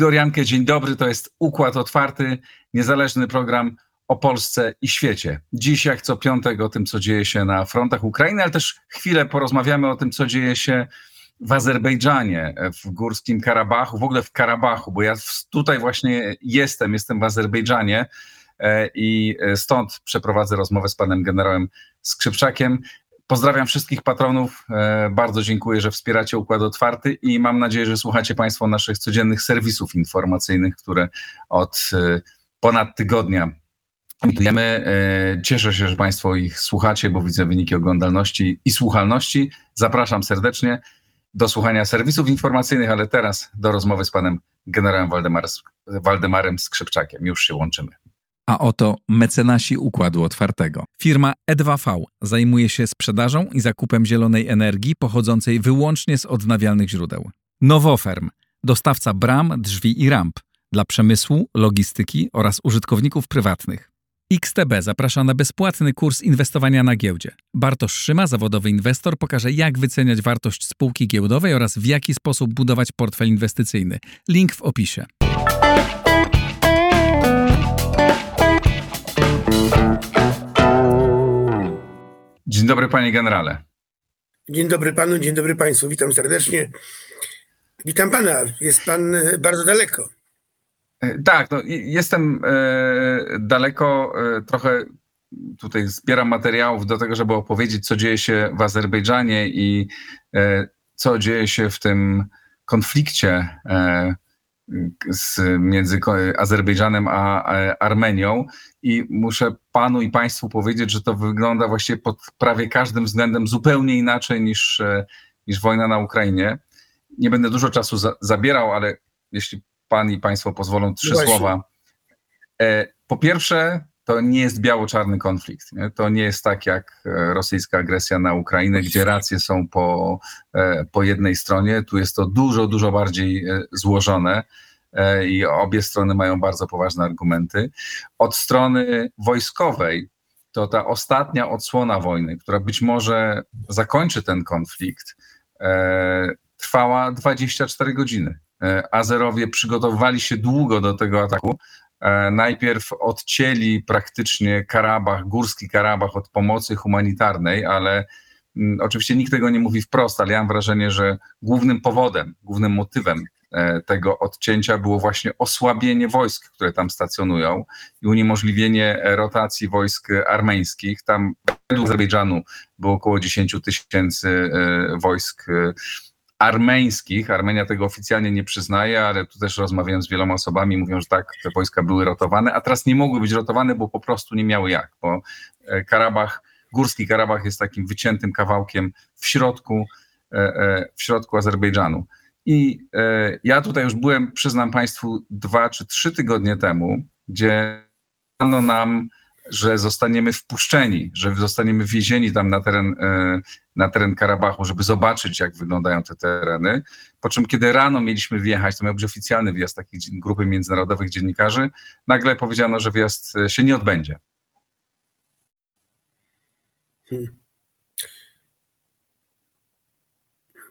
Igor Jankę, dzień dobry. To jest Układ Otwarty, niezależny program o Polsce i świecie. Dziś, jak co piątek, o tym, co dzieje się na frontach Ukrainy, ale też chwilę porozmawiamy o tym, co dzieje się w Azerbejdżanie, w Górskim Karabachu, w ogóle w Karabachu, bo ja tutaj właśnie jestem, jestem w Azerbejdżanie e, i stąd przeprowadzę rozmowę z panem generałem Skrzypczakiem. Pozdrawiam wszystkich patronów. E, bardzo dziękuję, że wspieracie Układ Otwarty i mam nadzieję, że słuchacie Państwo naszych codziennych serwisów informacyjnych, które od e, ponad tygodnia emitujemy. E, cieszę się, że Państwo ich słuchacie, bo widzę wyniki oglądalności i słuchalności. Zapraszam serdecznie do słuchania serwisów informacyjnych, ale teraz do rozmowy z panem generałem Waldemar, Waldemarem Skrzypczakiem. Już się łączymy. A oto mecenasi Układu Otwartego. Firma E2V zajmuje się sprzedażą i zakupem zielonej energii pochodzącej wyłącznie z odnawialnych źródeł. Nowoferm, dostawca bram, drzwi i ramp dla przemysłu, logistyki oraz użytkowników prywatnych. XTB zaprasza na bezpłatny kurs inwestowania na giełdzie. Bartosz Szyma, zawodowy inwestor, pokaże jak wyceniać wartość spółki giełdowej oraz w jaki sposób budować portfel inwestycyjny. Link w opisie. Dzień dobry, panie generale. Dzień dobry panu, dzień dobry państwu. Witam serdecznie. Witam pana. Jest pan e, bardzo daleko. E, tak, no, jestem e, daleko. Trochę tutaj zbieram materiałów do tego, żeby opowiedzieć, co dzieje się w Azerbejdżanie i co dzieje się w tym konflikcie z, między Azerbejdżanem a Armenią i muszę panu i państwu powiedzieć, że to wygląda właściwie pod prawie każdym względem zupełnie inaczej niż, e, niż wojna na Ukrainie. Nie będę dużo czasu za, zabierał, ale jeśli pan i państwo pozwolą, trzy Właśnie. słowa. E, po pierwsze, to nie jest biało-czarny konflikt. Nie? To nie jest tak jak e, rosyjska agresja na Ukrainę, gdzie racje są po, e, po jednej stronie. Tu jest to dużo, dużo bardziej e, złożone i obie strony mają bardzo poważne argumenty. Od strony wojskowej to ta ostatnia odsłona wojny, która być może zakończy ten konflikt, trwała 24 godziny. Azerowie przygotowywali się długo do tego ataku, najpierw odcięli praktycznie Karabach, Górski Karabach od pomocy humanitarnej, ale mm, oczywiście nikt tego nie mówi wprost, ale ja mam wrażenie, że głównym powodem, głównym motywem e, tego odcięcia było właśnie osłabienie wojsk, które tam stacjonują i uniemożliwienie rotacji wojsk armeńskich. Tam według Azerbejdżanu było około 10 tysięcy e, wojsk armeńskich. Armenia tego oficjalnie nie przyznaje, ale tu też rozmawiałem z wieloma osobami, mówią, że tak, te wojska były rotowane, a teraz nie mogły być rotowane, bo po prostu nie miały jak, bo e, Karabach, Górski Karabach jest takim wyciętym kawałkiem w środku, e, e, w środku Azerbejdżanu. I ja tutaj już byłem, przyznam Państwu, dwa czy trzy tygodnie temu, gdzie dano nam że zostaniemy wpuszczeni, że zostaniemy wiezieni tam na teren, e, na teren Karabachu, żeby zobaczyć, jak wyglądają te tereny. Po czym, kiedy rano mieliśmy wjechać, to miał być oficjalny wjazd takiej grupy międzynarodowych dziennikarzy, nagle powiedziano, że wjazd e, się nie odbędzie. Hmm.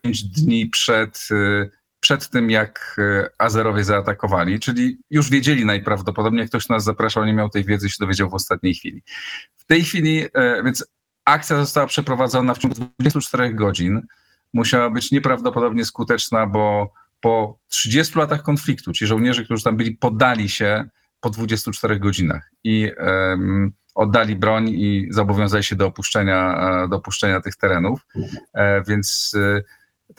Pięć dni przed e, przed tym, jak e, Azerowie zaatakowali, czyli już wiedzieli najprawdopodobniej, ktoś nas zapraszał, nie miał tej wiedzy, się dowiedział w ostatniej chwili. W tej chwili, e, więc akcja została przeprowadzona w ciągu 24 godzin. Musiała być nieprawdopodobnie skuteczna, bo po 30 latach konfliktu ci żołnierze, którzy tam byli, poddali się po 24 godzinach i um, oddali broń i zobowiązali się do opuszczenia, e, do opuszczenia tych terenów. E, więc e,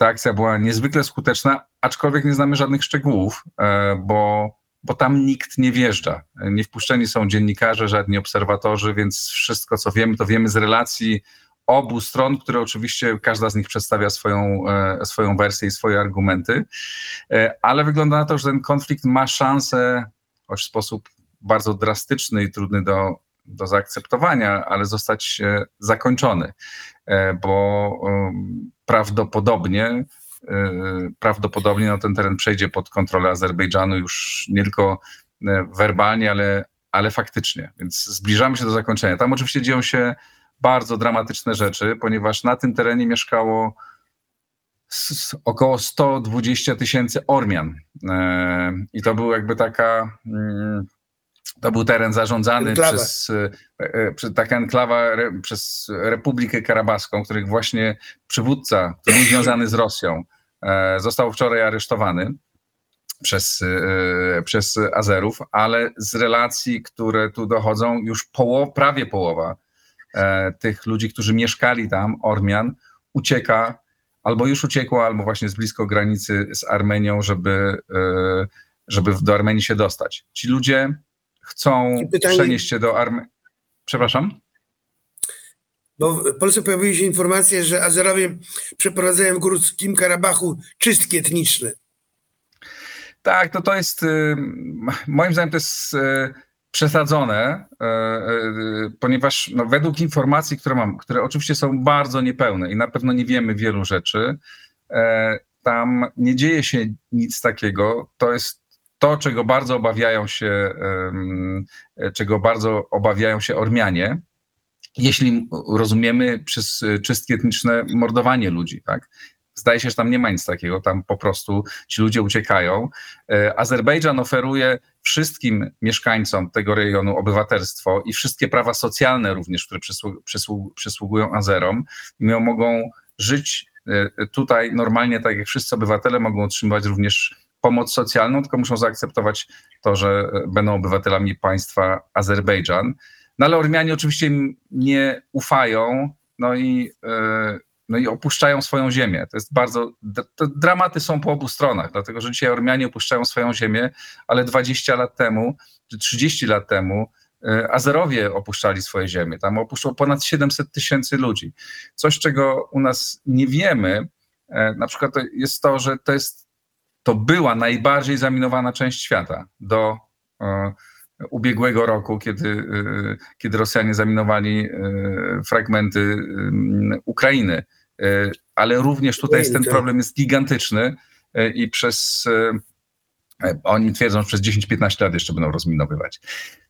ta akcja była niezwykle skuteczna, aczkolwiek nie znamy żadnych szczegółów, e, bo, bo tam nikt nie wjeżdża. Nie wpuszczeni są dziennikarze, żadni obserwatorzy, więc wszystko, co wiemy, to wiemy z relacji obu stron, które oczywiście każda z nich przedstawia swoją, e, swoją wersję i swoje argumenty, e, ale wygląda na to, że ten konflikt ma szansę, choć w sposób bardzo drastyczny i trudny do, do zaakceptowania, ale zostać zakończony, bo prawdopodobnie e, prawdopodobnie no, ten teren przejdzie pod kontrolę Azerbejdżanu już nie tylko e, werbalnie, ale, ale faktycznie. Więc zbliżamy się do zakończenia. Tam oczywiście dzieją się bardzo dramatyczne rzeczy, ponieważ na tym terenie mieszkało około 120 tysięcy Ormian. E, I to był jakby taka. To był teren zarządzany Enklawa. przez, e, e, przez taka enklawa re, przez Republikę Karabaską, których właśnie przywódca, który był związany z Rosją, e, został wczoraj aresztowany przez, przez Azerów, ale z relacji, które tu dochodzą, już poło, prawie połowa tych ludzi, którzy mieszkali tam, Ormian, ucieka, albo już uciekła, albo właśnie z blisko granicy z Armenią, żeby, żeby do Armenii się dostać. Ci ludzie chcą pytanie- przenieść się do Armenii. Przepraszam? Bo w Polsce pojawiły się informacje, że Azerowie przeprowadzają w Górskim Karabachu czystki etniczne. Tak, no to jest, y, moim zdaniem to jest y, przesadzone, y, ponieważ no, według informacji, które mam, które oczywiście są bardzo niepełne i na pewno nie wiemy wielu rzeczy, e, tam nie dzieje się nic takiego. To jest to, czego bardzo obawiają się, czego bardzo obawiają się Ormianie, jeśli rozumiemy przez czystki etniczne mordowanie ludzi, tak? Zdaje się, że tam nie ma nic takiego, tam po prostu ci ludzie uciekają. E, Azerbejdżan oferuje wszystkim mieszkańcom tego rejonu obywatelstwo i wszystkie prawa socjalne również, które przysłu- przysłu- przysługują Azerom. I mogą żyć e, tutaj normalnie, tak jak wszyscy obywatele mogą otrzymywać również pomoc socjalną, tylko muszą zaakceptować to, że e, będą obywatelami państwa Azerbejdżan. No ale Ormianie oczywiście im nie ufają, no i, e, no i opuszczają swoją ziemię. To jest bardzo. dramaty są po obu stronach, dlatego że dzisiaj Ormianie opuszczają swoją ziemię, ale 20 lat temu, czy 30 lat temu e, Azerowie opuszczali swoje ziemię. Tam opuszczało ponad 700 tysięcy ludzi. Coś, czego u nas nie wiemy, na przykład to jest to, że to jest. To była najbardziej zaminowana część świata do e, ubiegłego roku, kiedy, y, kiedy Rosjanie zaminowali y, fragmenty y, Ukrainy. Ale również tutaj jest ten problem jest gigantyczny i przez oni twierdzą, że przez 10-15 lat jeszcze będą rozminowywać.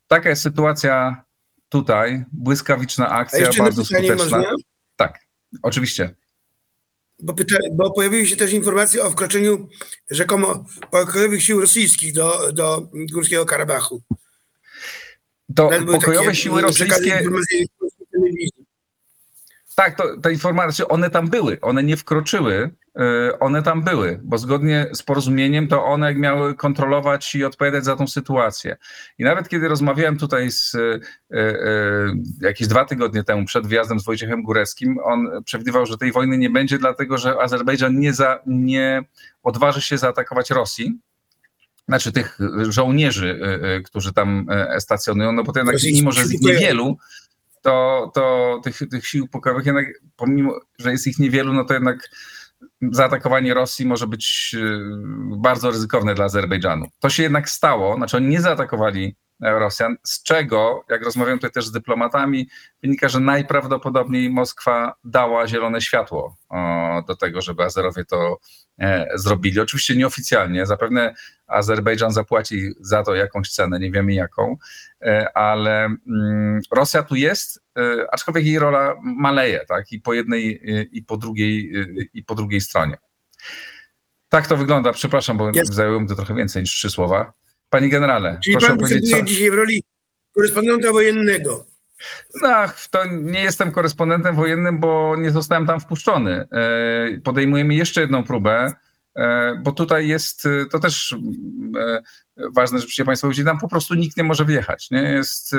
Taka jest sytuacja tutaj. Błyskawiczna akcja, bardzo skuteczna. można? Tak, oczywiście. Bo, pyta, bo pojawiły się też informacje o wkroczeniu rzekomo pokojowych sił rosyjskich do, do Górskiego Karabachu. To Nawet pokojowe takie, siły przekazy rosyjskie. Tak, to, te informacje, one tam były, one nie wkroczyły, one tam były, bo zgodnie z porozumieniem to one miały kontrolować i odpowiadać za tą sytuację. I nawet kiedy rozmawiałem tutaj z, y, y, jakieś dwa tygodnie temu przed wyjazdem z Wojciechem Góreckim, on przewidywał, że tej wojny nie będzie, dlatego że Azerbejdżan nie, za, nie odważy się zaatakować Rosji. Znaczy tych żołnierzy, y, którzy tam stacjonują, no bo to jednak mimo, że jest ich niewielu, to, to tych, tych sił pokojowych jednak, pomimo, że jest ich niewielu, no to jednak zaatakowanie Rosji może być y, bardzo ryzykowne dla Azerbejdżanu. To się jednak stało, znaczy oni nie zaatakowali Rosjan, z czego, jak rozmawiam tutaj też z dyplomatami, wynika, że najprawdopodobniej Moskwa dała zielone światło do tego, żeby Azerowie to e, zrobili. Oczywiście nieoficjalnie, zapewne Azerbejdżan zapłaci za to jakąś cenę, nie wiemy jaką, e, ale mm, Rosja tu jest, e, aczkolwiek jej rola maleje, tak, i po jednej, i po drugiej, i po drugiej stronie. Tak to wygląda, przepraszam, bo Jest. zajęło mi to trochę więcej niż trzy słowa. Panie generale, Czyli proszę pan powiedzieć, co... dzisiaj w roli korespondenta wojennego. No, to nie jestem korespondentem wojennym, bo nie zostałem tam wpuszczony. E, Podejmujemy jeszcze jedną próbę, e, bo tutaj jest, e, to też ważne, żebyście Państwo wiedzieli, tam po prostu nikt nie może wjechać. Nie? Jest,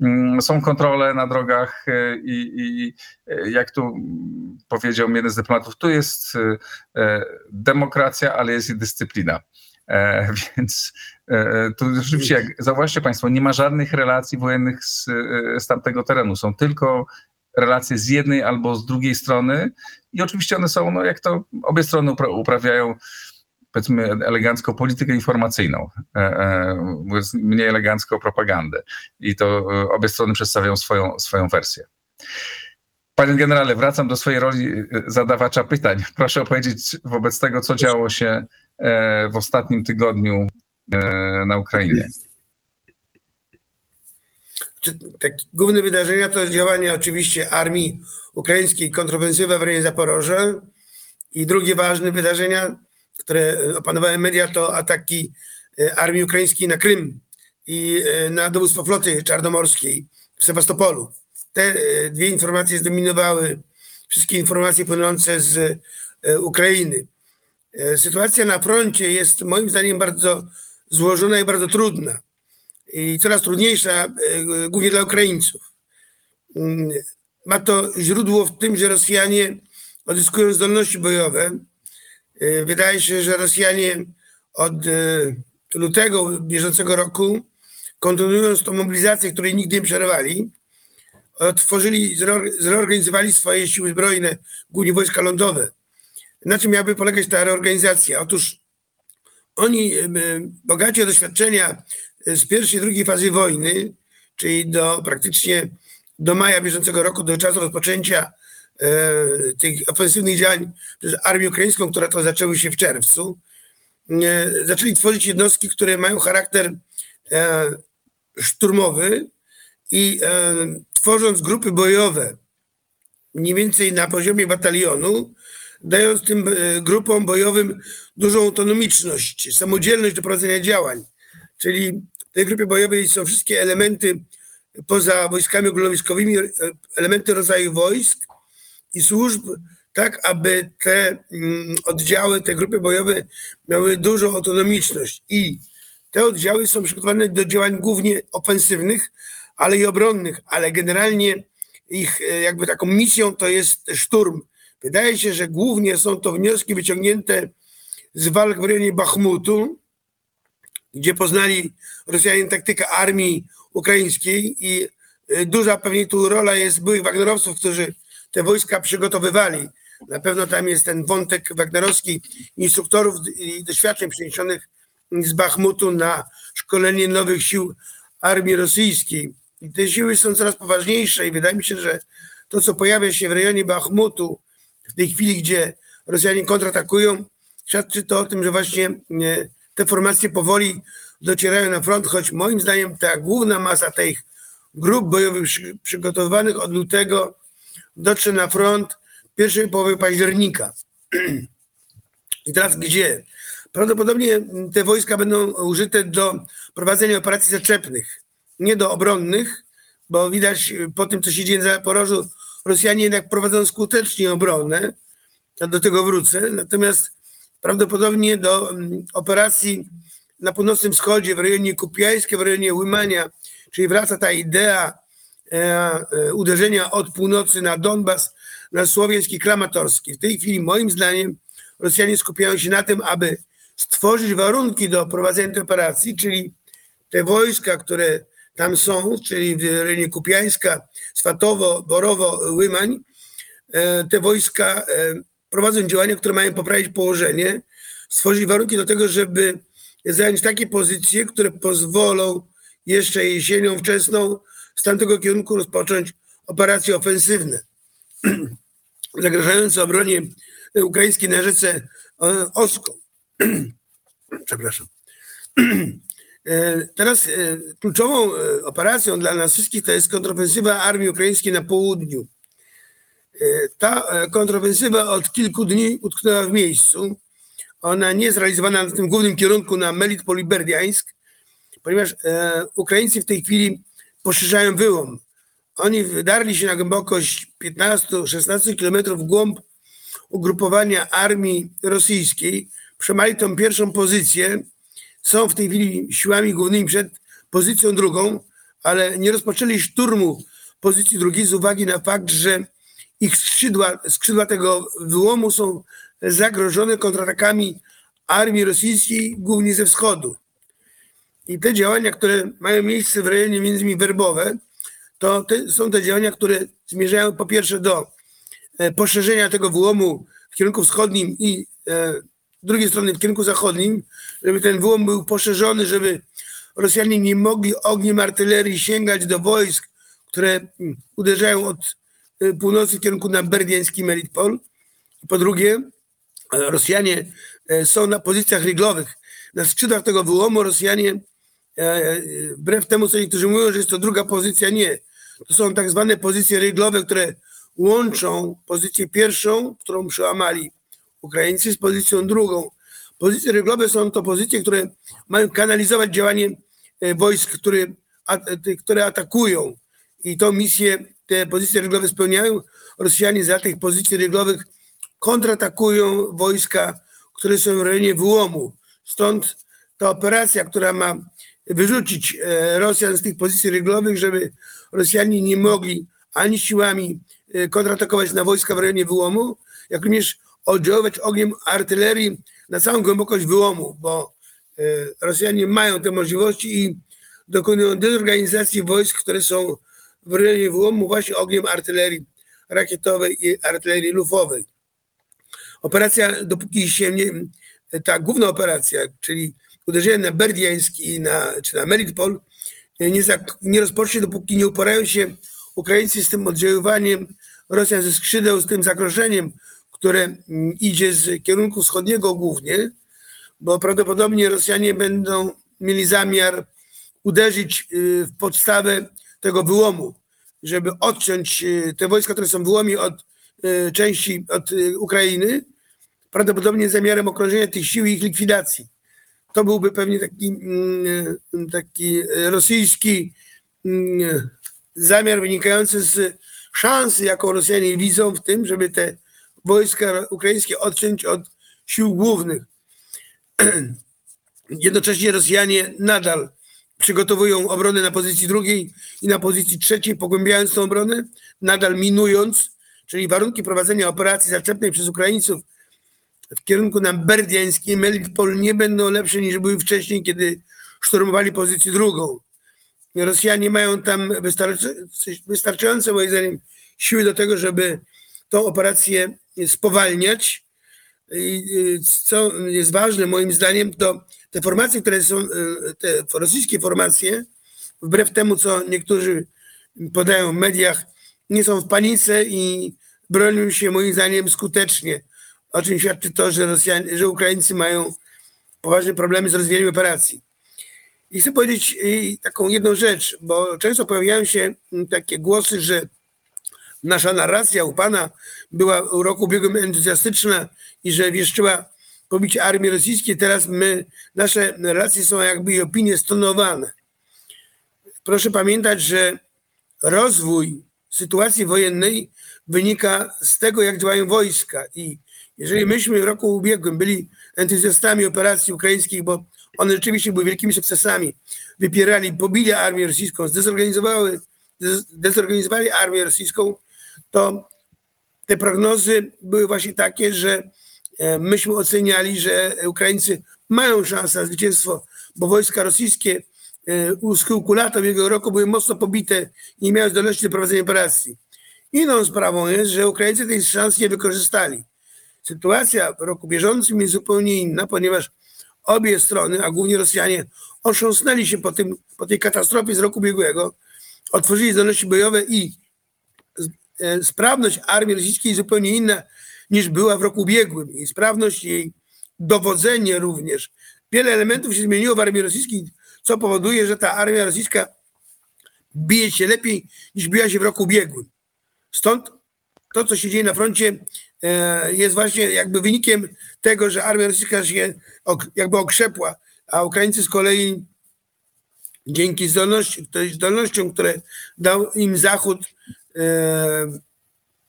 mm, są kontrole na drogach i, i jak tu powiedział jeden z dyplomatów, tu jest demokracja, ale jest i dyscyplina. Więc e, tu rzeczywiście, jak zauważcie Państwo, nie ma żadnych relacji wojennych z, e, z tamtego terenu. Są tylko relacje z jednej albo z drugiej strony i oczywiście one są, no jak to obie strony upra- uprawiają, powiedzmy elegancko politykę informacyjną, e, e, mniej elegancko propagandę. I to e, obie strony przedstawiają swoją, swoją wersję. Panie generale, wracam do swojej roli e, zadawacza pytań. Proszę opowiedzieć wobec tego, co działo się e, w ostatnim tygodniu e, na Ukrainie. Tak, główne wydarzenia to działania oczywiście armii ukraińskiej, kontrofensywa w rejonie Zaporoża I drugie ważne wydarzenia, które opanowały media, to ataki e, armii ukraińskiej na Krym i e, na dowództwo floty czarnomorskiej w Sewastopolu. Te e, dwie informacje zdominowały wszystkie informacje płynące z Ukrainy. Sytuacja na froncie jest moim zdaniem bardzo złożona i bardzo trudna. I coraz trudniejsza, głównie dla Ukraińców. Mm, ma to źródło w tym, że Rosjanie odzyskują zdolności bojowe. Y, wydaje się, że Rosjanie od y, lutego bieżącego roku, kontynuując tą mobilizację, której nigdy nie przerwali, otworzyli, zreorganizowali swoje siły zbrojne, głównie wojska lądowe. Na czym miałaby polegać ta reorganizacja? Otóż oni, y, bogaci o doświadczenia z pierwszej i drugiej fazy wojny, czyli do praktycznie do maja bieżącego roku, do czasu rozpoczęcia e, tych ofensywnych działań przez armię ukraińską, które to zaczęły się w czerwcu, e, zaczęli tworzyć jednostki, które mają charakter e, szturmowy i e, tworząc grupy bojowe mniej więcej na poziomie batalionu, dając tym e, grupom bojowym dużą autonomiczność, samodzielność do prowadzenia działań. Czyli w tej grupie bojowej są wszystkie elementy poza wojskami ogólnowojskowymi elementy rodzaju wojsk i służb, tak aby te mm, oddziały, te grupy bojowe miały dużą autonomiczność i te oddziały są przygotowane do działań głównie ofensywnych, ale i obronnych, ale generalnie ich e, jakby taką misją to jest szturm. Wydaje się, że głównie są to wnioski wyciągnięte z walk w rejonie Bachmutu, gdzie poznali Rosjanie taktykę armii ukraińskiej i y, duża pewnie tu rola jest byłych Wagnerowców, którzy te wojska przygotowywali. Na pewno tam jest ten wątek wagnerowski instruktorów i doświadczeń przeniesionych z Bachmutu na szkolenie nowych sił armii rosyjskiej. I te siły są coraz poważniejsze i wydaje mi się, że to, co pojawia się w rejonie Bachmutu w tej chwili, gdzie Rosjanie kontratakują, świadczy to o tym, że właśnie y, te formacje powoli docierają na front, choć moim zdaniem ta główna masa tych grup bojowych przygotowywanych od lutego dotrze na front pierwszej połowy października. I teraz gdzie? Prawdopodobnie te wojska będą użyte do prowadzenia operacji zaczepnych, nie do obronnych, bo widać po tym, co się dzieje na porożu, Rosjanie jednak prowadzą skutecznie obronę, ja do tego wrócę, natomiast prawdopodobnie do mm, operacji na północnym wschodzie, w rejonie Kupiańskim, w rejonie Łymania, czyli wraca ta idea e, e, uderzenia od północy na Donbas, na Słowiański Kramatorski. W tej chwili moim zdaniem Rosjanie skupiają się na tym, aby stworzyć warunki do prowadzenia tej operacji, czyli te wojska, które tam są, czyli w rejonie Kupiańska, Swatowo, Borowo, Łymań, e, te wojska e, prowadzą działania, które mają poprawić położenie, stworzyć warunki do tego, żeby zająć takie pozycje, które pozwolą jeszcze jesienią wczesną z tamtego kierunku rozpocząć operacje ofensywne zagrażające obronie ukraińskiej na rzece e, Oską. Przepraszam. E, teraz e, kluczową operacją dla nas wszystkich to jest kontrofensywa armii ukraińskiej na południu. Ta kontrofensywa od kilku dni utknęła w miejscu. Ona nie jest realizowana na tym głównym kierunku na Melitpol i Berdiańsk, ponieważ e, Ukraińcy w tej chwili poszerzają wyłom. Oni wydarli się na głębokość 15-16 kilometrów w głąb ugrupowania armii rosyjskiej, przemali tą pierwszą pozycję, są w tej chwili siłami głównymi przed pozycją drugą, ale nie rozpoczęli szturmu pozycji drugiej z uwagi na fakt, że ich skrzydła, skrzydła tego wyłomu są zagrożone kontratakami armii rosyjskiej, głównie ze wschodu. I te działania, które mają miejsce w rejonie między innymi Werbowe, to te, są te działania, które zmierzają po pierwsze do e, poszerzenia tego wyłomu w kierunku wschodnim i e, drugiej strony w kierunku zachodnim, żeby ten wyłom był poszerzony, żeby Rosjanie nie mogli ogniem artylerii sięgać do wojsk, które mm, uderzają od e, północy w kierunku na berdiański Melitpol. Po drugie, Rosjanie e, są na pozycjach ryglowych. Na skrzydłach tego wyłomu Rosjanie, e, wbrew temu, co niektórzy mówią, że jest to druga pozycja, nie. To są tak zwane pozycje ryglowe, które łączą pozycję pierwszą, którą przełamali Ukraińcy z pozycją drugą. Pozycje ryglowe są to pozycje, które mają kanalizować działanie e, wojsk, które, te, które atakują. I tą misję te pozycje ryglowe spełniają. Rosjanie za tych pozycji ryglowych kontratakują wojska, które są w rejonie wyłomu. Stąd ta operacja, która ma wyrzucić e, Rosjan z tych pozycji ryglowych, żeby Rosjanie nie mogli ani siłami e, kontratakować na wojska w rejonie wyłomu, jak również oddziaływać ogniem artylerii na całą głębokość wyłomu, bo e, Rosjanie mają te możliwości i dokonują dezorganizacji wojsk, które są w rejonie wyłomu właśnie ogniem artylerii rakietowej i artylerii lufowej. Operacja, dopóki się nie, ta główna operacja, czyli uderzenie na Berdiańsk i na, czy na Melitpol, nie, zak- nie rozpocznie, dopóki nie uporają się Ukraińcy z tym oddziaływaniem Rosjan ze skrzydeł, z tym zagrożeniem, które mm, idzie z kierunku wschodniego głównie, bo prawdopodobnie Rosjanie będą mieli zamiar uderzyć y, w podstawę tego wyłomu, żeby odciąć y, te wojska, które są w wyłomie od y, części od Ukrainy, prawdopodobnie z zamiarem okrążenia tych sił i ich likwidacji. To byłby pewnie taki, mm, taki rosyjski mm, zamiar wynikający z szansy, jaką Rosjanie widzą w tym, żeby te wojska ukraińskie odciąć od sił głównych. Jednocześnie Rosjanie nadal przygotowują obronę na pozycji drugiej i na pozycji trzeciej, pogłębiając tą obronę, nadal minując, czyli warunki prowadzenia operacji zaczepnej przez Ukraińców w kierunku na Berdiański i nie będą lepsze niż były wcześniej, kiedy szturmowali pozycję drugą. Rosjanie mają tam wystarczy, wystarczające, moim zdaniem, siły do tego, żeby tą operację spowalniać. I y, co jest ważne, moim zdaniem, to te formacje, które są, y, te rosyjskie formacje, wbrew temu, co niektórzy podają w mediach, nie są w panice i bronią się, moim zdaniem, skutecznie. O czym świadczy to, że, Rosjanie, że Ukraińcy mają poważne problemy z rozwijaniem operacji. I chcę powiedzieć y, taką jedną rzecz, bo często pojawiają się takie głosy, że nasza narracja u Pana była w roku ubiegłym entuzjastyczna i że wieszczyła pobicie armii rosyjskiej. Teraz my, nasze relacje są jakby i opinie stonowane. Proszę pamiętać, że rozwój sytuacji wojennej wynika z tego, jak działają wojska. I jeżeli myśmy w roku ubiegłym byli entuzjastami operacji ukraińskich, bo one rzeczywiście były wielkimi sukcesami, wypierali, pobili armię rosyjską, zdezorganizowały, dezorganizowali armię rosyjską, to te prognozy były właśnie takie, że e, myśmy oceniali, że Ukraińcy mają szansę na zwycięstwo, bo wojska rosyjskie e, u schyłku lata ubiegłego roku były mocno pobite i nie miały zdolności do prowadzenia operacji. Inną sprawą jest, że Ukraińcy tej szansy nie wykorzystali. Sytuacja w roku bieżącym jest zupełnie inna, ponieważ obie strony, a głównie Rosjanie, otrząsnęli się po, tym, po tej katastrofie z roku ubiegłego, otworzyli zdolności bojowe i sprawność armii rosyjskiej zupełnie inna niż była w roku ubiegłym. I sprawność jej, dowodzenie również. Wiele elementów się zmieniło w armii rosyjskiej, co powoduje, że ta armia rosyjska bije się lepiej niż biła się w roku ubiegłym. Stąd to, co się dzieje na froncie, e, jest właśnie jakby wynikiem tego, że armia rosyjska się jakby okrzepła, a Ukraińcy z kolei dzięki zdolności, zdolnościom, które dał im Zachód, e,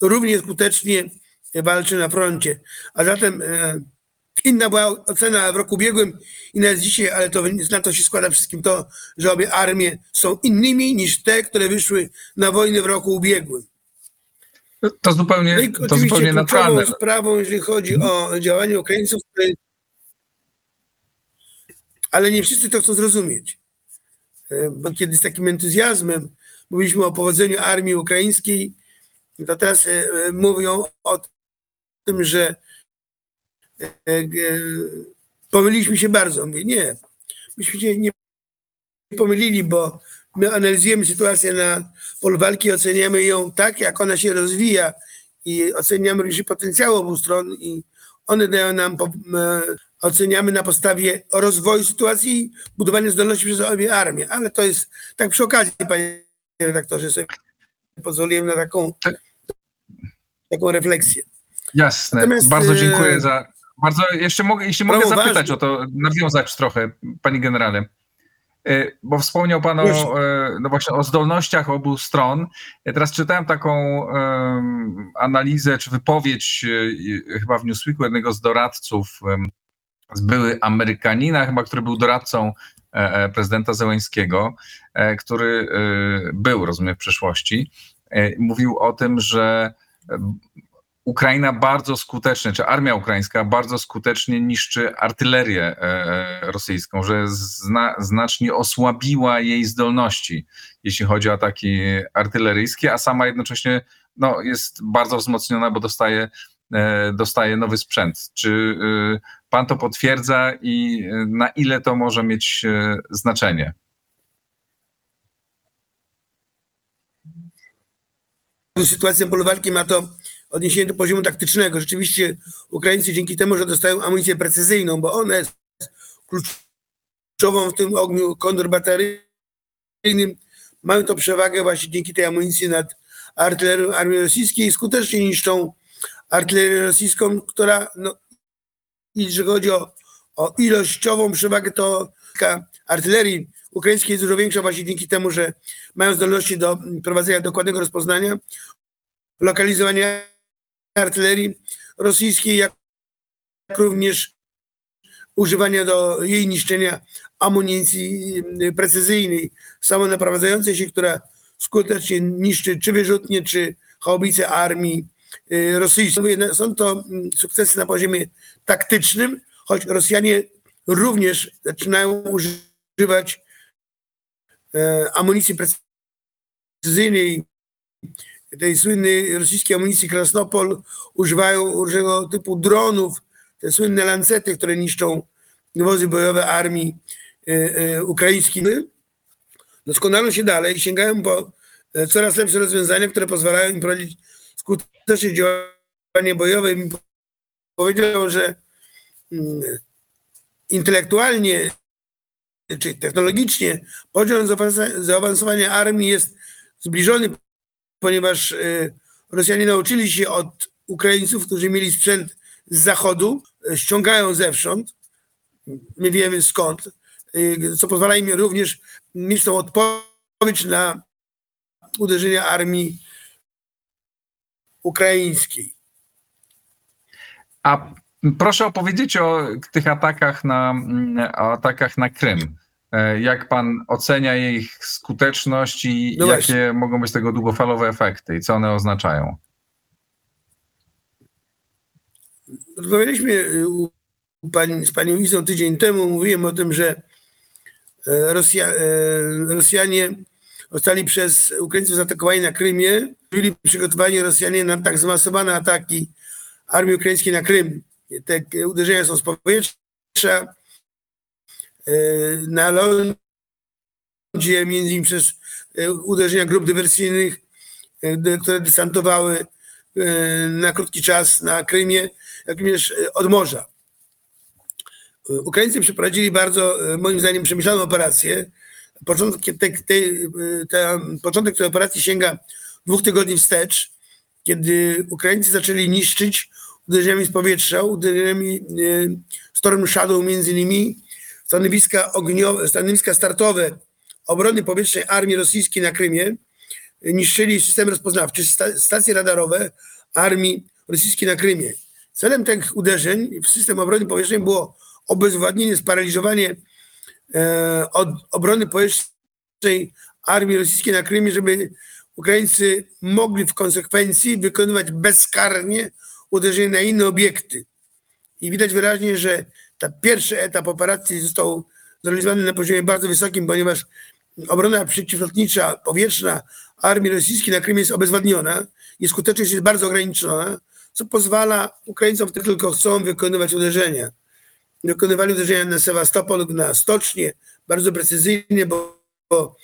równie skutecznie walczy na froncie. A zatem e, inna była ocena w roku ubiegłym, inna jest dzisiaj, ale to na to się składa wszystkim to, że obie armie są innymi niż te, które wyszły na wojnę w roku ubiegłym. To No zupełnie, i to zupełnie naturalne. sprawą, jeżeli chodzi o działanie Ukraińców, ale nie wszyscy to chcą zrozumieć. E, Bo kiedy z takim entuzjazmem mówiliśmy o powodzeniu armii ukraińskiej, to teraz e, mówią o tym, że e, e, pomyliliśmy się bardzo. Mówię, nie, myśmy się nie pomylili, bo my analizujemy sytuację na polu walki, oceniamy ją tak, jak ona się rozwija i oceniamy również potencjał obu stron i one dają nam, oceniamy na podstawie rozwoju sytuacji i budowania zdolności przez obie armie. Ale to jest tak przy okazji, panie redaktorze, sobie pozwoliłem na taką, taką refleksję. Jasne. Natomiast, bardzo e, dziękuję za. Bardzo, jeszcze mogę, jeśli mogę zapytać ważne. o to, nawiązać trochę, panie generale. E, Bo wspomniał Pan o, e, no właśnie o zdolnościach obu stron. Ja teraz czytałem taką em, analizę czy wypowiedź chyba w Newsweeku jednego z doradców, em, z były Amerykanina, chyba, który był doradcą prezydenta Zełęńskiego, e, który e, był, rozumiem, w przeszłości. E, Mówił o tym, że e, Ukraina bardzo skutecznie, czy armia ukraińska bardzo skutecznie niszczy artylerię e, e, rosyjską, że zna, znacznie osłabiła jej zdolności, jeśli chodzi o ataki artyleryjskie, a sama jednocześnie no, jest bardzo wzmocniona, bo dostaje, e, dostaje nowy sprzęt. Czy e, pan to potwierdza i e, na ile to może mieć e, znaczenie? sytuacja polu walki ma to odniesienie do poziomu taktycznego. Rzeczywiście Ukraińcy dzięki temu, że dostają amunicję precyzyjną, bo ona jest kluczową w tym ogniu kontrbateryjnym, mają to przewagę właśnie dzięki tej amunicji nad artylerią armii rosyjskiej i skutecznie niszczą artylerię rosyjską, która, no, jeżeli chodzi o, o ilościową przewagę, to artylerii ukraińskiej jest dużo większa właśnie dzięki temu, że mają zdolności do prowadzenia dokładnego rozpoznania, lokalizowania artylerii rosyjskiej, jak również używania do jej niszczenia amunicji mm, precyzyjnej, samonaprowadzającej się, która skutecznie niszczy czy wyrzutnie, czy haubice armii y. Mówię, no, Są to mm, sukcesy na poziomie taktycznym, choć Rosjanie również zaczynają używać e, amunicji precyzyjnej, tej słynnej rosyjskiej amunicji Krasnopol, używają różnego typu dronów, te słynne lancety, które niszczą wozy bojowe armii e, e, ukraińskiej. Doskonalą się dalej sięgają po coraz lepsze rozwiązania, które pozwalają im prowadzić skuteczne działanie bojowe. I Powiedział, że mm, intelektualnie czy technologicznie poziom zaawansowania armii jest zbliżony, ponieważ y, Rosjanie nauczyli się od Ukraińców, którzy mieli sprzęt z zachodu, y, ściągają zewsząd, my wiemy skąd, y, co pozwala im również mieć tą odpowiedź na uderzenia armii ukraińskiej. A proszę opowiedzieć o tych atakach na, atakach na Krym. E, Jak pan ocenia ich skuteczność i No jakie właśnie. mogą być tego długofalowe efekty i co one oznaczają? Rozmawialiśmy y, pani, z panią Izą tydzień temu, mówiłem o tym, że e, Rosja, e, Rosjanie zostali przez Ukraińców zaatakowani na Krymie, byli przygotowani Rosjanie na tak zmasowane ataki armii ukraińskiej na Krym. Te uderzenia są z powietrza, e, na lądzie, między innymi przez e, uderzenia grup dywersyjnych, e, które desantowały e, na krótki czas na Krymie, jak również od morza. Ukraińcy przeprowadzili bardzo, moim zdaniem, przemyślaną operację. Początek tej, tej, e, ta, początek tej operacji sięga dwóch tygodni wstecz, kiedy Ukraińcy zaczęli niszczyć uderzeniami z powietrza, uderzeniami e, Storm Shadow między innymi, stanowiska, ogniowe, stanowiska startowe obrony powietrznej armii rosyjskiej na Krymie, niszczyli system rozpoznawczy, sta- stacje radarowe armii rosyjskiej na Krymie. Celem tych uderzeń w system obrony powietrznej było obezwładnienie, sparaliżowanie e, od obrony powietrznej armii rosyjskiej na Krymie, żeby Ukraińcy mogli w konsekwencji wykonywać bezkarnie uderzenia na inne obiekty. I widać wyraźnie, że ta pierwszy etap operacji został zrealizowany na poziomie bardzo wysokim, ponieważ obrona przeciwlotnicza, powietrzna armii rosyjskiej na Krymie jest obezwładniona i skuteczność jest bardzo ograniczona, co pozwala Ukraińcom, którzy tylko chcą wykonywać uderzenia. Wykonywali uderzenia na Sewastopol, na stocznie, bardzo precyzyjnie, bo, bo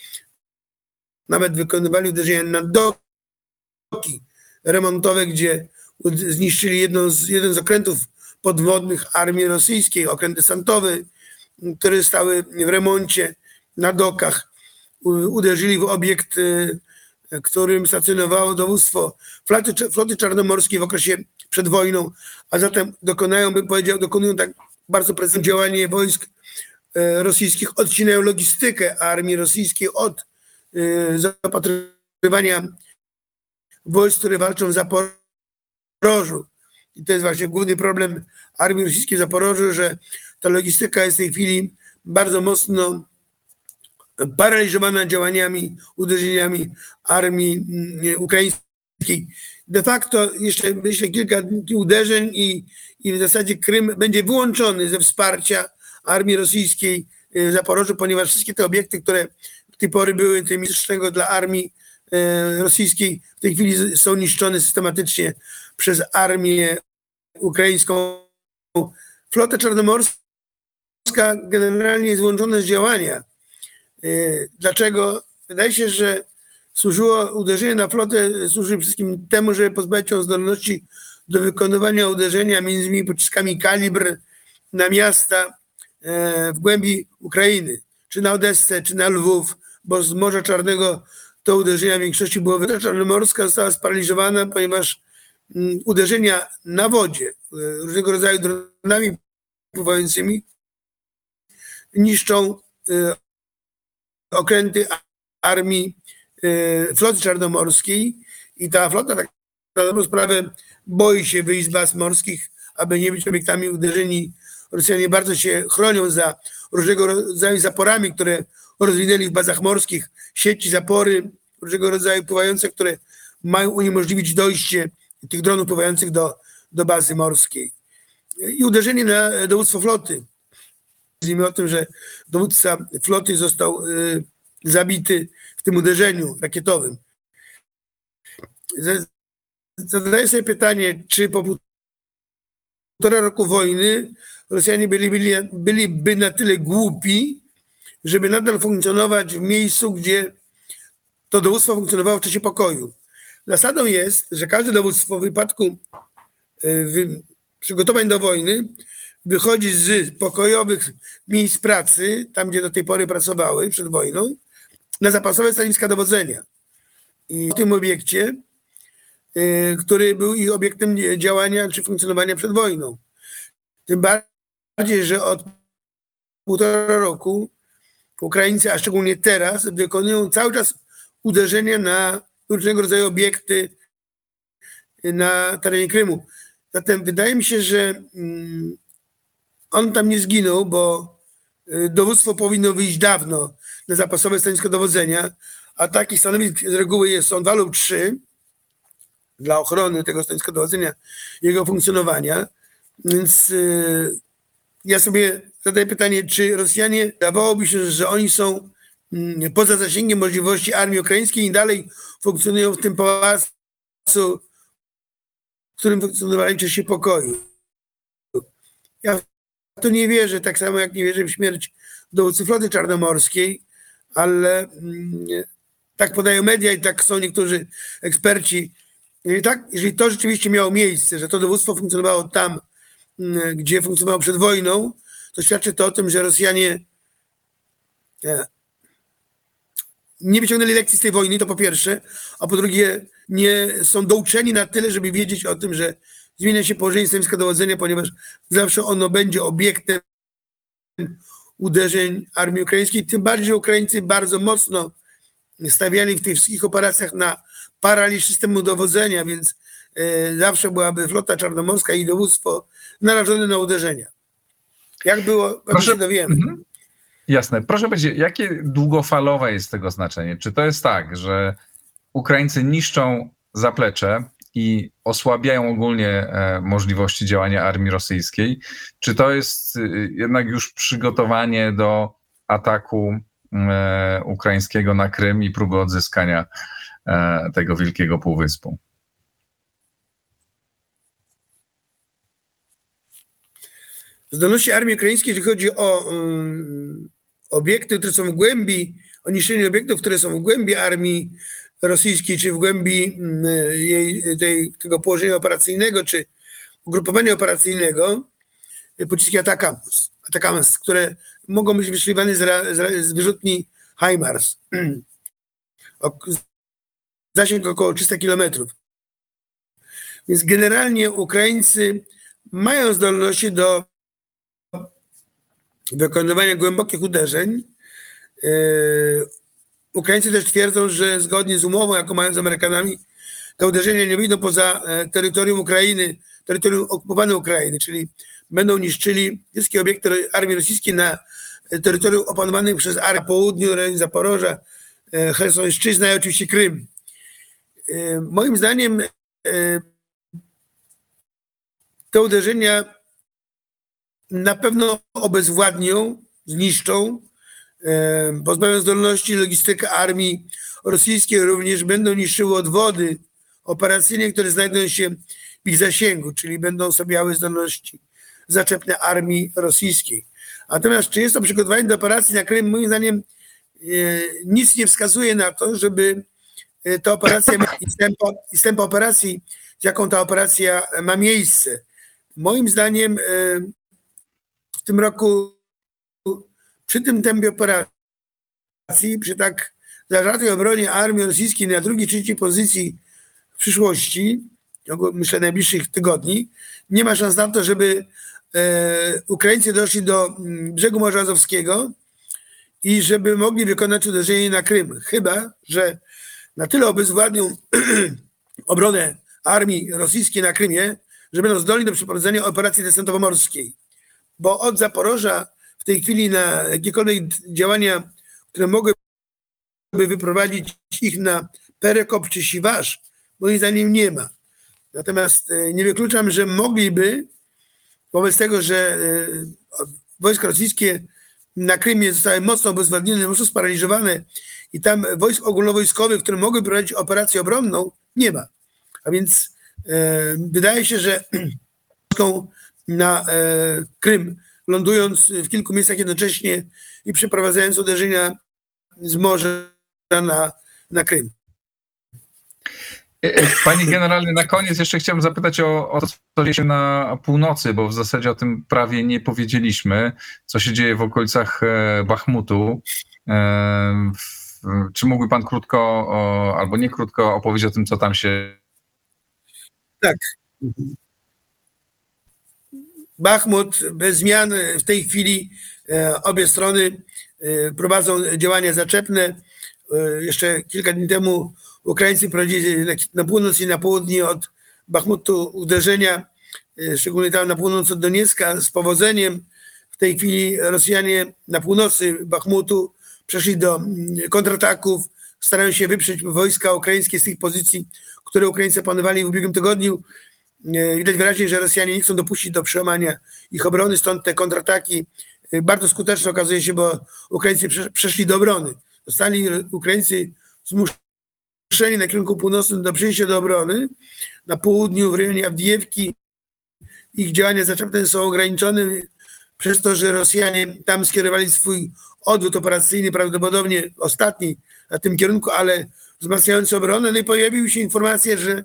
nawet wykonywali uderzenia na doki remontowe, gdzie zniszczyli jedną z, jeden z okrętów podwodnych armii rosyjskiej, okręt desantowy, które stały w remoncie na dokach. Uderzyli w obiekt, y, którym stacjonowało dowództwo floty, floty czarnomorskiej w okresie przed wojną, a zatem dokonają, bym powiedział, dokonują tak bardzo precyzyjne działanie wojsk e, rosyjskich, odcinają logistykę armii rosyjskiej od e, zapatrywania wojsk, które walczą w Zaporożu. I to jest właśnie główny problem armii rosyjskiej w Zaporożu, że ta logistyka jest w tej chwili bardzo mocno paraliżowana działaniami, uderzeniami armii mm, ukraińskiej. De facto jeszcze myślę kilka uderzeń i, i w zasadzie Krym będzie wyłączony ze wsparcia armii rosyjskiej w Zaporożu, ponieważ wszystkie te obiekty, które do tej pory były tym mistrzego dla armii e, rosyjskiej, w tej chwili są niszczone systematycznie przez armię ukraińską. Flota czarnomorska generalnie jest wyłączona z działania. E, dlaczego? Wydaje się, że służyło uderzenie na flotę, służy przede wszystkim temu, żeby pozbawić ją zdolności do wykonywania uderzenia między innymi pociskami kalibr na miasta e, w głębi Ukrainy, czy na Odessę, czy na Lwów, bo z Morza Czarnego to uderzenia w większości było. Flota czarnomorska została sparaliżowana, ponieważ mm, uderzenia na wodzie, e, różnego rodzaju dronami pływającymi niszczą okręty armii y, floty czarnomorskiej i ta flota tak na dobrą sprawę boi się wyjść z baz morskich, aby nie być obiektami uderzeni. Rosjanie bardzo się chronią za różnego rodzaju zaporami, które rozwinęli w bazach morskich, sieci, zapory różnego rodzaju pływające, które mają uniemożliwić dojście tych dronów pływających do, do bazy morskiej. I uderzenie na dowództwo floty. Mówimy o tym, że dowódca floty został y, zabity w tym uderzeniu rakietowym. Zadaję sobie pytanie, czy po półtora roku wojny Rosjanie byli, byli, byliby na tyle głupi, żeby nadal funkcjonować w miejscu, gdzie to dowództwo funkcjonowało w czasie pokoju. Zasadą jest, że każde dowództwo w wypadku y, przygotowań do wojny wychodzi z pokojowych miejsc pracy, tam gdzie do tej pory pracowały przed wojną, na zapasowe stanowiska dowodzenia. I w tym obiekcie, y, który był ich obiektem działania czy funkcjonowania przed wojną. Tym bardziej, że od półtora roku Ukraińcy, a szczególnie teraz, wykonują cały czas uderzenia na różnego rodzaju obiekty na terenie Krymu. Zatem wydaje mi się, że mm, on tam nie zginął, bo y, dowództwo powinno wyjść dawno na zapasowe stanowisko dowodzenia, a takich stanowisk z reguły są dwa lub trzy dla ochrony tego stanowiska dowodzenia, jego funkcjonowania. Więc yy, ja sobie zadaję pytanie, czy Rosjanie, dawałoby się, że oni są yy, poza zasięgiem możliwości armii ukraińskiej i dalej funkcjonują w tym pałacu, w którym funkcjonowali w czasie pokoju. Ja to nie wierzę, tak samo jak nie wierzę w śmierć dowódcy floty czarnomorskiej, ale mm, tak podają media i tak są niektórzy eksperci. Jeżeli, tak, jeżeli to rzeczywiście miało miejsce, że to dowództwo funkcjonowało tam, mm, gdzie funkcjonowało przed wojną, to świadczy to o tym, że Rosjanie e, nie wyciągnęli lekcji z tej wojny, to po pierwsze, a po drugie nie są douczeni na tyle, żeby wiedzieć o tym, że zmienia się położenie stanowiska dowodzenia, ponieważ zawsze ono będzie obiektem uderzeń armii ukraińskiej, tym bardziej, że Ukraińcy bardzo mocno stawiali w tych wszystkich operacjach na paraliż systemu dowodzenia, więc e, zawsze byłaby flota czarnomorska i dowództwo narażone na uderzenia. Jak było, Proszę, się dowiemy. Mhm. Jasne. Proszę powiedzieć, jakie długofalowe jest tego znaczenie? Czy to jest tak, że Ukraińcy niszczą zaplecze i osłabiają ogólnie e, możliwości działania armii rosyjskiej? Czy to jest y, jednak już przygotowanie do ataku e, ukraińskiego na Krym i próby odzyskania e, tego wielkiego półwyspu? Zdolności armii ukraińskiej, jeżeli chodzi o um, obiekty, które są w głębi, o niszczenie obiektów, które są w głębi armii rosyjskiej, czy w głębi mm, jej, tej, tego położenia operacyjnego, czy ugrupowania operacyjnego, pociski Atakams, Atakams które mogą być wystrzeliwane z, z, z wyrzutni HIMARS. Zasięg około 300 kilometrów. Więc generalnie Ukraińcy mają zdolności do wykonywania głębokich uderzeń. E, Ukraińcy też twierdzą, że zgodnie z umową, jaką mają z Amerykanami, te uderzenia nie wyjdą poza e, terytorium Ukrainy, terytorium okupowanej Ukrainy, czyli będą niszczyli wszystkie obiekty armii rosyjskiej na terytorium opanowanym przez Armię południu, rejon Zaporoża, e, Chersonszczyzna i oczywiście Krym. E, Moim zdaniem e, te uderzenia na pewno obezwładnią, zniszczą, e, pozbawią zdolności logistykę armii rosyjskiej, również będą niszczyły odwody operacyjne, które znajdują się w ich zasięgu, czyli będą sobie miały zdolności zaczepne armii rosyjskiej. Natomiast czy jest to przygotowanie do operacji na Krym? Moim zdaniem e, nic nie wskazuje na to, żeby e, ta operacja i tempo, i tempo operacji, jaką ta operacja ma miejsce. Moim zdaniem e, tym roku przy tym tempie operacji, przy tak zażartej obronie armii rosyjskiej na drugiej, trzeciej pozycji w przyszłości, myślę najbliższych tygodni, nie ma szans na to, żeby e, Ukraińcy doszli do mm, brzegu Morza Azowskiego i żeby mogli wykonać uderzenie na Krym. Chyba, że na tyle obezwładnią obronę armii rosyjskiej na Krymie, że będą zdolni do przeprowadzenia operacji desantowo-morskiej. Bo od Zaporoża w tej chwili na jakiekolwiek działania, które mogłyby wyprowadzić ich na Perekop czy Siwasz, moim zdaniem nie ma. Natomiast e, nie wykluczam, że mogliby, wobec tego, że e, wojska rosyjskie na Krymie zostały mocno obezwładnione, mocno sparaliżowane i tam wojsk ogólnowojskowych, które mogły prowadzić operację obronną, nie ma. A więc e, wydaje się, że na e, Krym, lądując w kilku miejscach jednocześnie i przeprowadzając uderzenia z morza na, na Krym. Panie generalny, na koniec jeszcze chciałem zapytać o, o to, co dzieje się na północy, bo w zasadzie o tym prawie nie powiedzieliśmy, co się dzieje w okolicach e, Bachmutu. E, Czy mógłby Pan krótko, albo nie krótko opowiedzieć o tym, co tam się Tak. Bachmut bez zmian w tej chwili e, obie strony e, prowadzą działania zaczepne. E, Jeszcze kilka dni temu Ukraińcy prowadzili na, północ i na południe od Bachmutu uderzenia, szczególnie tam na północ od Doniecka z powodzeniem. W tej chwili Rosjanie na północy Bachmutu przeszli do mm, kontrataków, starają się wyprzeć wojska ukraińskie z tych pozycji, które Ukraińcy panowali w ubiegłym tygodniu. Widać wyraźnie, że Rosjanie nie chcą dopuścić do przełamania ich obrony, stąd te kontrataki e, bardzo skuteczne okazuje się, bo Ukraińcy prze- przeszli do obrony. Zostali Ukraińcy zmuszeni na kierunku północnym do przejścia do obrony. Na południu, w rejonie Awdijiewki, ich działania zaczepne są ograniczone przez to, że Rosjanie tam skierowali swój odwód operacyjny, prawdopodobnie ostatni na tym kierunku, ale wzmacniający obronę. No i pojawiły się informacje, że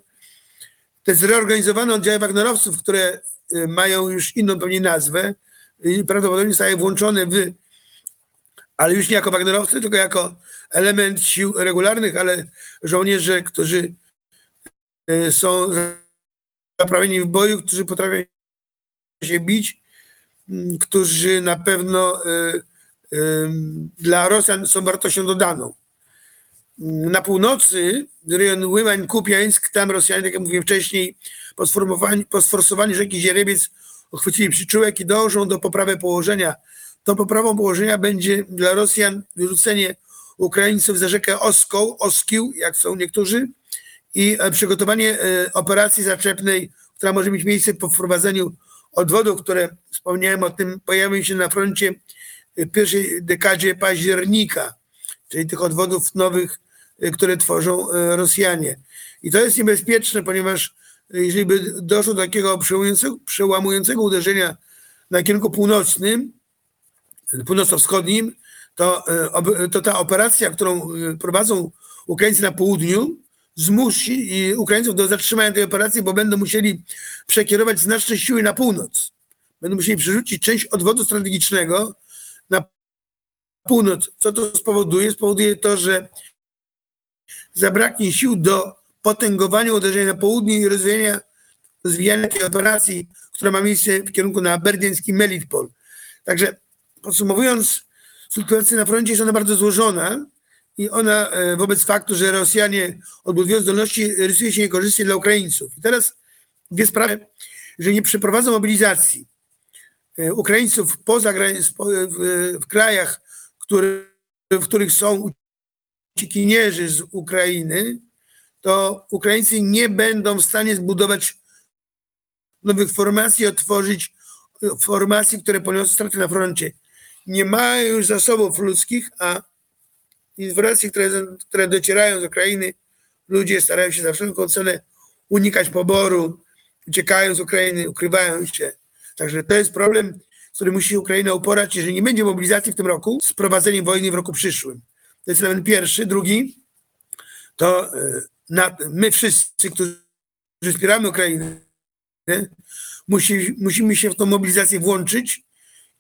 te zreorganizowane oddziały Wagnerowców, które y, mają już inną pewnie nazwę i prawdopodobnie zostały włączone w, ale już nie jako Wagnerowcy, tylko jako element sił regularnych, ale żołnierze, którzy y, są zaprawieni w boju, którzy potrafią się bić, mm, którzy na pewno y, y, dla Rosjan są wartością dodaną. Na północy, rejon Łymań, Kupiańsk, tam Rosjanie, tak jak mówiłem wcześniej, po sforsowaniu rzeki Zierebiec uchwycili przyczółek i dążą do poprawy położenia. Tą poprawą położenia będzie dla Rosjan wyrzucenie Ukraińców za rzekę Oską, Oskił, jak są niektórzy, i e, przygotowanie e, operacji zaczepnej, która może mieć miejsce po wprowadzeniu odwodów, które wspomniałem o tym, pojawią się na froncie w pierwszej dekadzie października, czyli tych odwodów nowych, które tworzą y, Rosjanie. I to jest niebezpieczne, ponieważ y, jeżeli by doszło do takiego przełamującego, przełamującego uderzenia na kierunku północnym, północno-wschodnim, to, y, to ta operacja, którą y, prowadzą Ukraińcy na południu, zmusi Ukraińców do zatrzymania tej operacji, bo będą musieli przekierować znaczne siły na północ. Będą musieli przerzucić część odwodu strategicznego na północ. Co to spowoduje? Spowoduje to, że zabraknie sił do potęgowania uderzenia na południe i rozwijania rozwijania tej operacji, która ma miejsce w kierunku na berdiański Melitpol. Także podsumowując, sytuacja na froncie jest ona bardzo złożona i ona e, wobec faktu, że Rosjanie odbudują zdolności, rysuje się niekorzystnie dla Ukraińców. I teraz dwie sprawy, że nie przeprowadzą mobilizacji e, Ukraińców poza granic, w, w krajach, które, w których są uciekinierzy z Ukrainy, to Ukraińcy nie będą w stanie zbudować nowych formacji, otworzyć formacji, które poniosą straty na froncie. Nie mają już zasobów ludzkich, a informacje, które, które docierają z Ukrainy, ludzie starają się za wszelką cenę unikać poboru, uciekają z Ukrainy, ukrywają się. Także to jest problem, z którym musi Ukraina uporać, jeżeli nie będzie mobilizacji w tym roku, z prowadzeniem wojny w roku przyszłym. To jest element pierwszy. Drugi, to e, na, my wszyscy, którzy wspieramy Ukrainę, musi, musimy się w tą mobilizację włączyć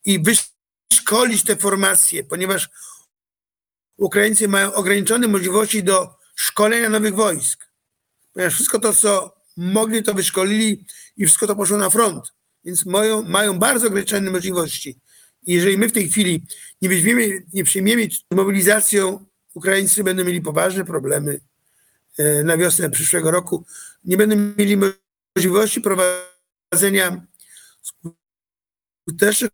i wyszkolić te formacje, ponieważ Ukraińcy mają ograniczone możliwości do szkolenia nowych wojsk. Ponieważ wszystko to, co mogli, to wyszkolili i wszystko to poszło na front. Więc mają, mają bardzo ograniczone możliwości. Jeżeli my w tej chwili nie weźmiemy, nie przyjmiemy mobilizacją, Ukraińcy będą mieli poważne problemy e, na wiosnę przyszłego roku. Nie będą mieli możliwości prowadzenia skutecznych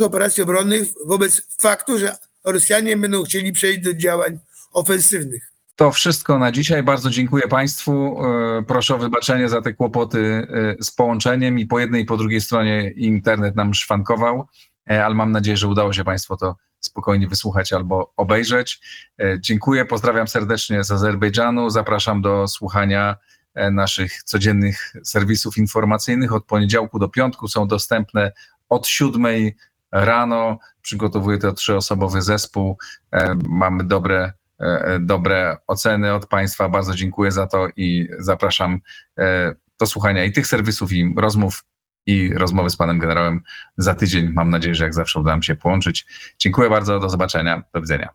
operacji obronnych wobec faktu, że Rosjanie będą chcieli przejść do działań ofensywnych. To wszystko na dzisiaj. Bardzo dziękuję Państwu. E, Proszę o wybaczenie za te kłopoty e, z połączeniem i po jednej i po drugiej stronie internet nam szwankował, ale mam nadzieję, że udało się Państwo to spokojnie wysłuchać albo obejrzeć. Dziękuję, pozdrawiam serdecznie z Azerbejdżanu. Zapraszam do słuchania naszych codziennych serwisów informacyjnych. Od poniedziałku do piątku są dostępne od siódmej rano. Przygotowuję to trzyosobowy zespół. Mamy dobre dobre oceny od Państwa. Bardzo dziękuję za to i zapraszam do słuchania i tych serwisów, i rozmów, i rozmowy z Panem Generałem za tydzień. Mam nadzieję, że jak zawsze uda nam się połączyć. Dziękuję bardzo, do zobaczenia, do widzenia.